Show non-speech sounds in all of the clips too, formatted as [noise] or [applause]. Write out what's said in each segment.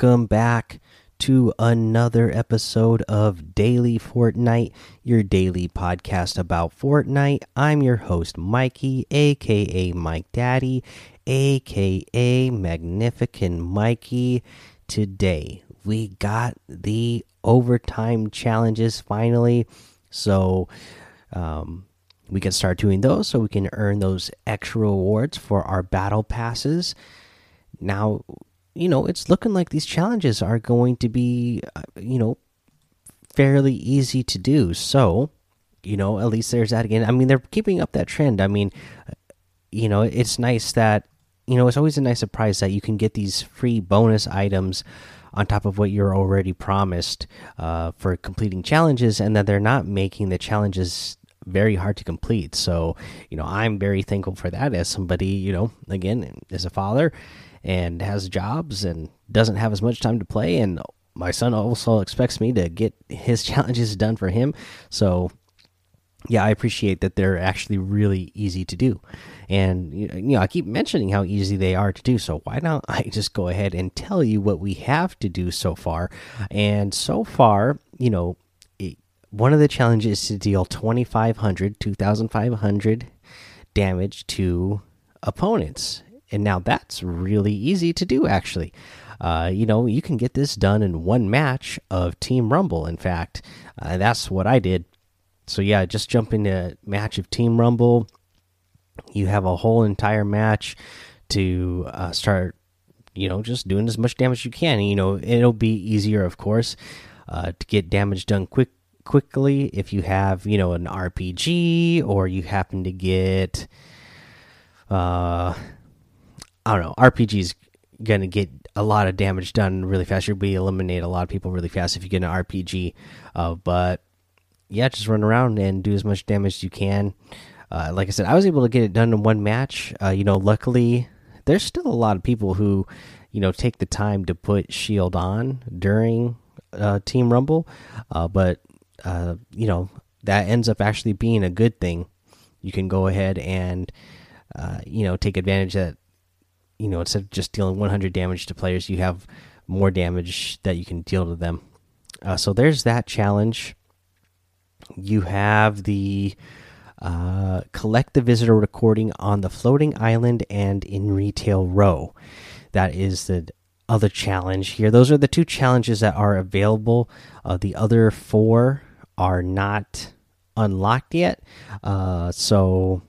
welcome back to another episode of Daily Fortnite, your daily podcast about Fortnite. I'm your host, Mikey, aka Mike Daddy, aka Magnificent Mikey. Today, we got the overtime challenges finally. So, um, we can start doing those so we can earn those extra rewards for our battle passes. Now, you know, it's looking like these challenges are going to be, uh, you know, fairly easy to do. So, you know, at least there's that again. I mean, they're keeping up that trend. I mean, you know, it's nice that, you know, it's always a nice surprise that you can get these free bonus items on top of what you're already promised uh, for completing challenges, and that they're not making the challenges very hard to complete. So, you know, I'm very thankful for that as somebody, you know, again, as a father and has jobs and doesn't have as much time to play. And my son also expects me to get his [laughs] challenges done for him. So, yeah, I appreciate that they're actually really easy to do. And, you know, I keep mentioning how easy they are to do. So, why don't [laughs] I just go ahead and tell you what we have to do so far? And so far, you know, one of the challenges is to deal 2500 2500 damage to opponents and now that's really easy to do actually. Uh, you know you can get this done in one match of team rumble in fact. Uh, that's what i did. So yeah just jump into a match of team rumble. You have a whole entire match to uh, start you know just doing as much damage as you can. You know it'll be easier of course uh, to get damage done quick quickly if you have you know an rpg or you happen to get uh I don't know. RPG's gonna get a lot of damage done really fast. You'll be eliminate a lot of people really fast if you get an RPG. Uh, but yeah, just run around and do as much damage as you can. Uh, like I said, I was able to get it done in one match. Uh, you know, luckily, there's still a lot of people who, you know, take the time to put shield on during uh, Team Rumble. Uh, but uh, you know, that ends up actually being a good thing. You can go ahead and you know take advantage of that you know instead of just dealing 100 damage to players you have more damage that you can deal to them. Uh, so there's that challenge. You have the uh, collect the visitor recording on the floating island and in retail row. That is the other challenge here. Those are the two challenges that are available. Uh, the other four are not unlocked yet. Uh, so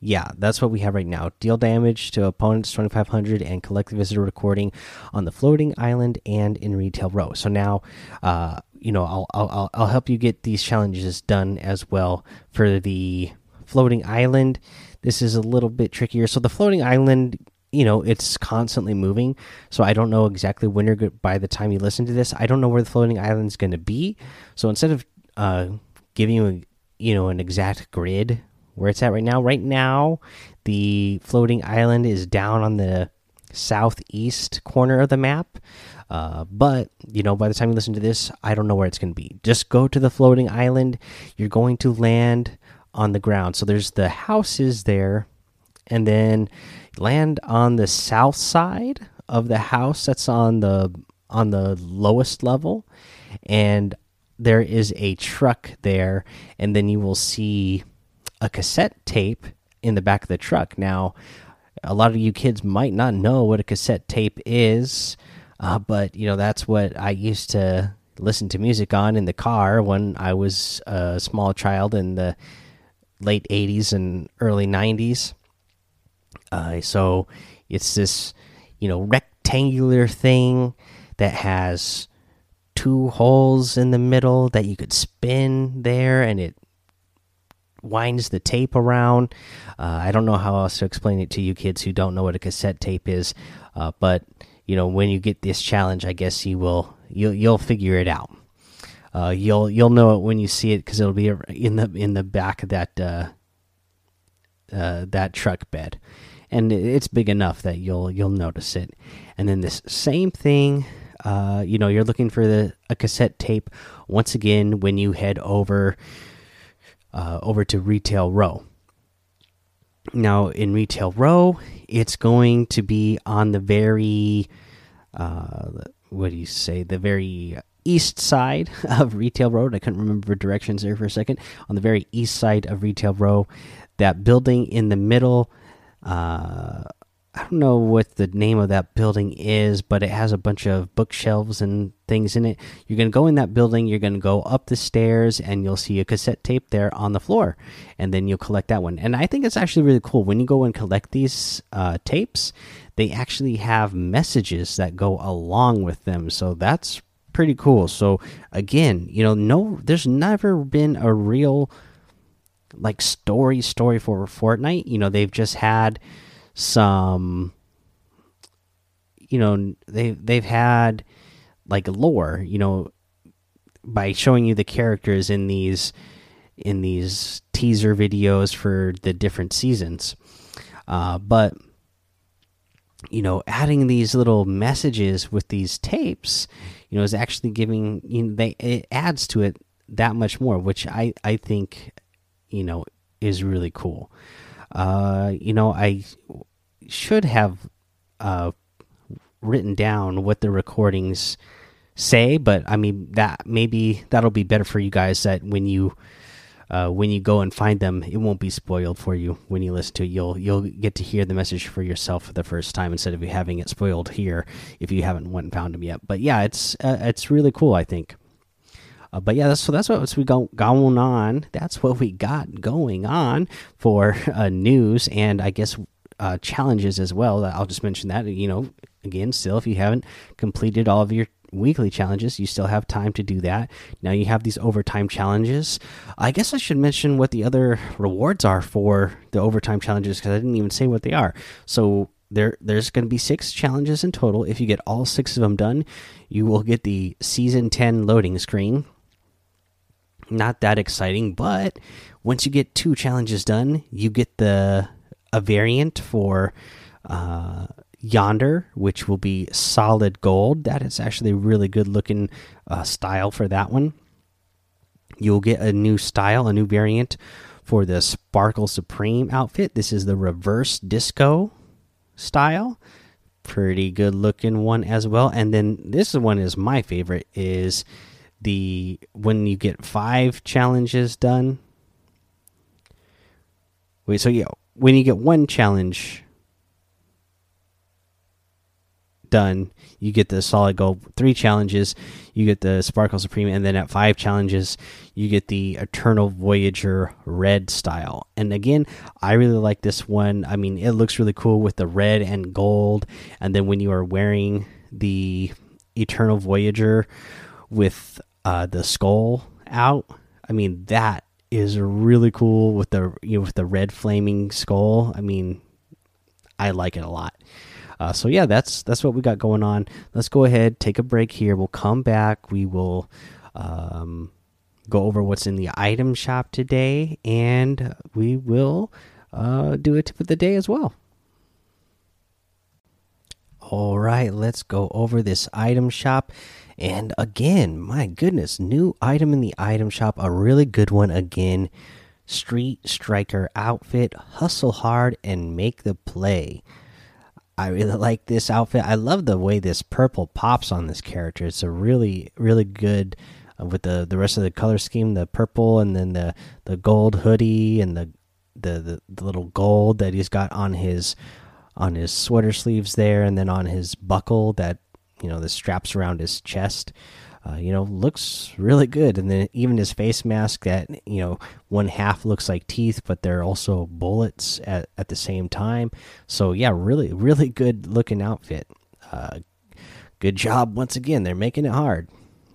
yeah, that's what we have right now. Deal damage to opponents 2500 and collect the visitor recording on the floating island and in retail row. So now, uh, you know, I'll, I'll I'll help you get these challenges done as well for the floating island. This is a little bit trickier. So the floating island, you know, it's constantly moving. So I don't know exactly when you're good. By the time you listen to this, I don't know where the floating island is going to be. So instead of uh, giving you, a, you know, an exact grid where it's at right now. Right now, the floating island is down on the southeast corner of the map. Uh, but you know, by the time you listen to this, I don't know where it's going to be. Just go to the floating island. You're going to land on the ground. So there's the houses there, and then land on the south side of the house that's on the on the lowest level, and there is a truck there, and then you will see a cassette tape in the back of the truck. Now, a lot of you kids might not know what a cassette tape is, uh, but you know that's what I used to listen to music on in the car when I was a small child in the late '80s and early '90s. Uh, so it's this, you know, rectangular thing that has two holes in the middle that you could spin there, and it winds the tape around. Uh, I don't know how else to explain it to you kids who don't know what a cassette tape is, uh, but you know when you get this challenge, I guess you will you'll you'll figure it out. Uh, you'll you'll know it when you see it because it'll be in the in the back of that uh, uh, that truck bed, and it's big enough that you'll you'll notice it. And then this same thing. Uh, you know, you're looking for the a cassette tape once again when you head over uh, over to Retail Row. Now, in Retail Row, it's going to be on the very uh, what do you say? The very east side [laughs] of Retail Row. I couldn't remember directions there for a second. On the very east side of Retail Row, that building in the middle. Uh, I don't know what the name of that building is, but it has a bunch of bookshelves and things in it. You're going to go in that building, you're going to go up the stairs, and you'll see a cassette tape there on the floor. And then you'll collect that one. And I think it's actually really cool. When you go and collect these uh, tapes, they actually have messages that go along with them. So that's pretty cool. So, again, you know, no, there's never been a real like story story for Fortnite. You know, they've just had some you know they they've had like lore you know by showing you the characters in these in these teaser videos for the different seasons. Uh, but you know adding these little messages with these tapes you know is actually giving you know they it adds to it that much more which i i think you know is really cool uh you know i should have uh, written down what the recordings say, but I mean that maybe that'll be better for you guys that when you uh, when you go and find them, it won't be spoiled for you when you listen to it. You'll you'll get to hear the message for yourself for the first time instead of you having it spoiled here if you haven't went and found them yet. But yeah, it's uh, it's really cool. I think. Uh, but yeah, that's, so that's what's we go, going on. That's what we got going on for uh, news, and I guess uh, challenges as well. I'll just mention that. You know, again, still, if you haven't completed all of your weekly challenges, you still have time to do that. Now you have these overtime challenges. I guess I should mention what the other rewards are for the overtime challenges because I didn't even say what they are. So there, there's going to be six challenges in total. If you get all six of them done, you will get the season 10 loading screen. Not that exciting, but once you get two challenges done, you get the a variant for uh, Yonder, which will be solid gold. That is actually a really good looking uh, style for that one. You'll get a new style, a new variant for the Sparkle Supreme outfit. This is the reverse disco style. Pretty good looking one as well. And then this one is my favorite is the when you get five challenges done. Wait, so yeah, when you get one challenge done, you get the solid gold. Three challenges, you get the Sparkle Supreme, and then at five challenges, you get the Eternal Voyager red style. And again, I really like this one. I mean, it looks really cool with the red and gold, and then when you are wearing the Eternal Voyager with uh, the skull out, I mean that is really cool with the you know with the red flaming skull. I mean, I like it a lot. Uh, so yeah, that's that's what we got going on. Let's go ahead, take a break here. We'll come back. We will um, go over what's in the item shop today, and we will uh, do a tip of the day as well. All right, let's go over this item shop. And again, my goodness, new item in the item shop, a really good one again. Street Striker outfit, hustle hard and make the play. I really [laughs] like this outfit. I love the way this purple pops on this character. It's a really, really good uh, with the the rest of the color scheme, the purple and then the the gold hoodie and the the the, the little gold that he's got on his on his sweater sleeves there, and then on his buckle that you know the straps around his chest. Uh, you know, looks really good. And then even his face mask that, you know, one half looks like teeth, but they're also bullets at, at the same time. So, yeah, really, really good looking outfit. Uh, good job once again. They're making it hard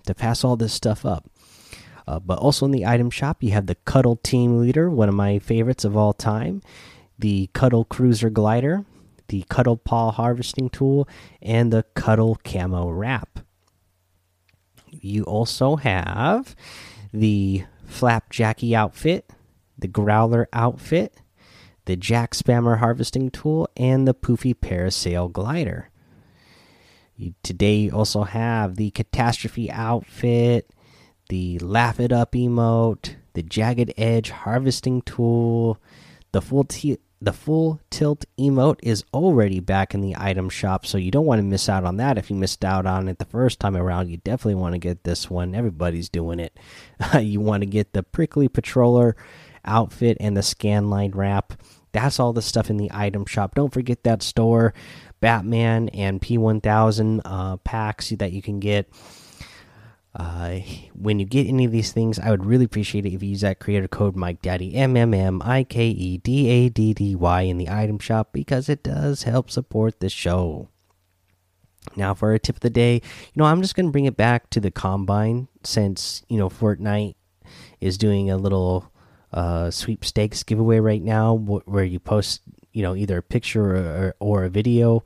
to pass all this stuff up. Uh, but also in the item shop, you have the Cuddle Team Leader, one of my favorites of all time, the Cuddle Cruiser Glider, the Cuddle Paw Harvesting Tool, and the Cuddle Camo Wrap. You also have the Flapjackie outfit, the Growler outfit, the Jack Spammer Harvesting Tool, and the Poofy Parasail Glider. Today, you also have the Catastrophe outfit, the Laugh It Up emote, the Jagged Edge Harvesting Tool, the Full the full tilt emote is already back in the item shop, so you don't want to miss out on that. If you missed out on it the first time around, you definitely want to get this one. Everybody's doing it. [laughs] you want to get the prickly patroller outfit and the scanline wrap. That's all the stuff in the item shop. Don't forget that store, Batman and P1000 uh, packs that you can get. Uh, when you get any of these things, I would really appreciate it if you use that creator code Mike Daddy M M M I K E D A D D Y in the item shop because it does help support the show. Now, for a tip of the day, you know, I'm just going to bring it back to the combine since, you know, Fortnite is doing a little uh, sweepstakes giveaway right now where you post, you know, either a picture or, or a video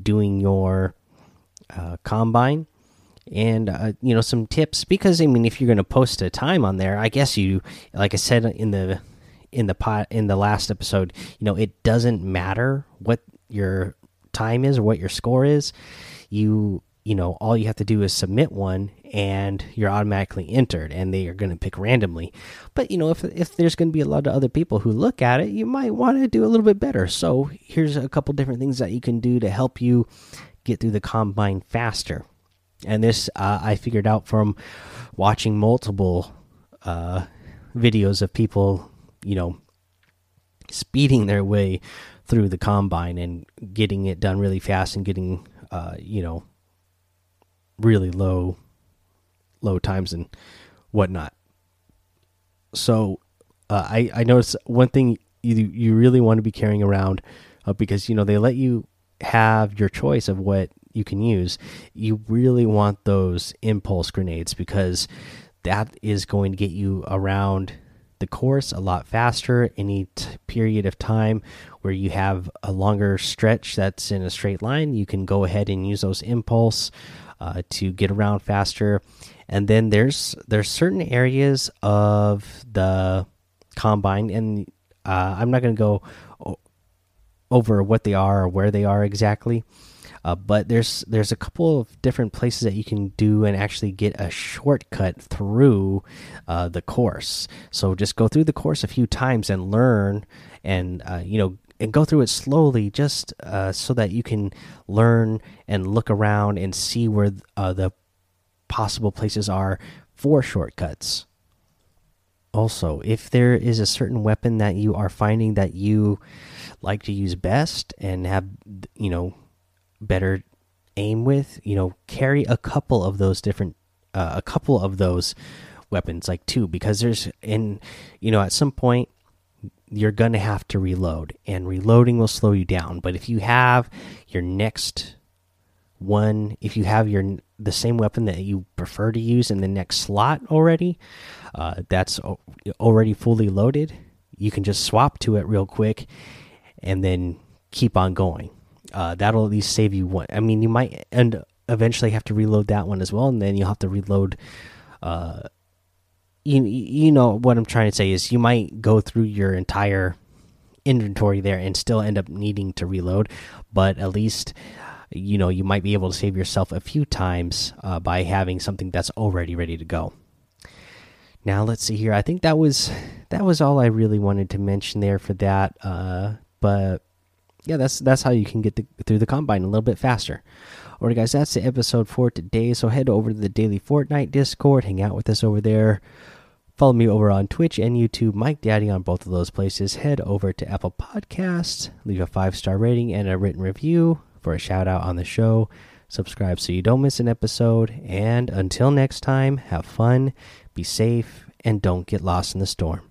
doing your uh, combine and uh, you know some tips because I mean if you're going to post a time on there, I guess you like I said in the in the pot in the last episode, you know it doesn't matter what your time is or what your score is. You you know all you have to do is submit one and you're automatically entered and they are going to pick randomly. But you know if if there's going to be a lot of other people who look at it you might want to do a little bit better. So here's a couple different things that you can do to help you get through the combine faster and this uh, I figured out from watching multiple uh, videos of people, you know, speeding their way through the combine and getting it done really fast and getting, uh, you know, really low, low times and whatnot. So, uh, I I noticed one thing you you really want to be carrying around uh, because you know they let you have your choice of what you can use, you really want those impulse grenades because that is going to get you around the course a lot faster. Any period of time where you have a longer stretch that's in a straight line, you can go ahead and use those impulse uh, to get around faster. And then there's there's certain areas of the combine, and uh, I'm not going to go over what they are or where they are exactly uh, but there's there's a couple of different places that you can do and actually get a shortcut through uh, the course. So just go through the course a few times and learn, and uh, you know, and go through it slowly, just uh, so that you can learn and look around and see where uh, the possible places are for shortcuts. Also, if there is a certain weapon that you are finding that you like to use best and have, you know, better aim with, you know, carry a couple of those different, uh, a couple of those weapons, like two, because there's in, you know, at some point you're gonna have to reload, and reloading will slow you down. But if you have your next one, if you have your the same weapon that you prefer to use in the next slot already, uh, that's already fully loaded, you can just swap to it real quick, and then keep on going uh, that'll at least save you one. I mean, you might end eventually have to reload that one as well, and then you'll have to reload. Uh, you you know what I'm trying to say is you might go through your entire inventory there and still end up needing to reload, but at least you know you might be able to save yourself a few times uh, by having something that's already ready to go. Now let's see here. I think that was that was all I really wanted to mention there for that. Uh, but yeah, that's that's how you can get the, through the combine a little bit faster. Alright, guys, that's the episode for today. So head over to the Daily Fortnite Discord, hang out with us over there. Follow me over on Twitch and YouTube, Mike Daddy on both of those places. Head over to Apple Podcasts, leave a five star rating and a written review for a shout out on the show. Subscribe so you don't miss an episode. And until next time, have fun, be safe, and don't get lost in the storm.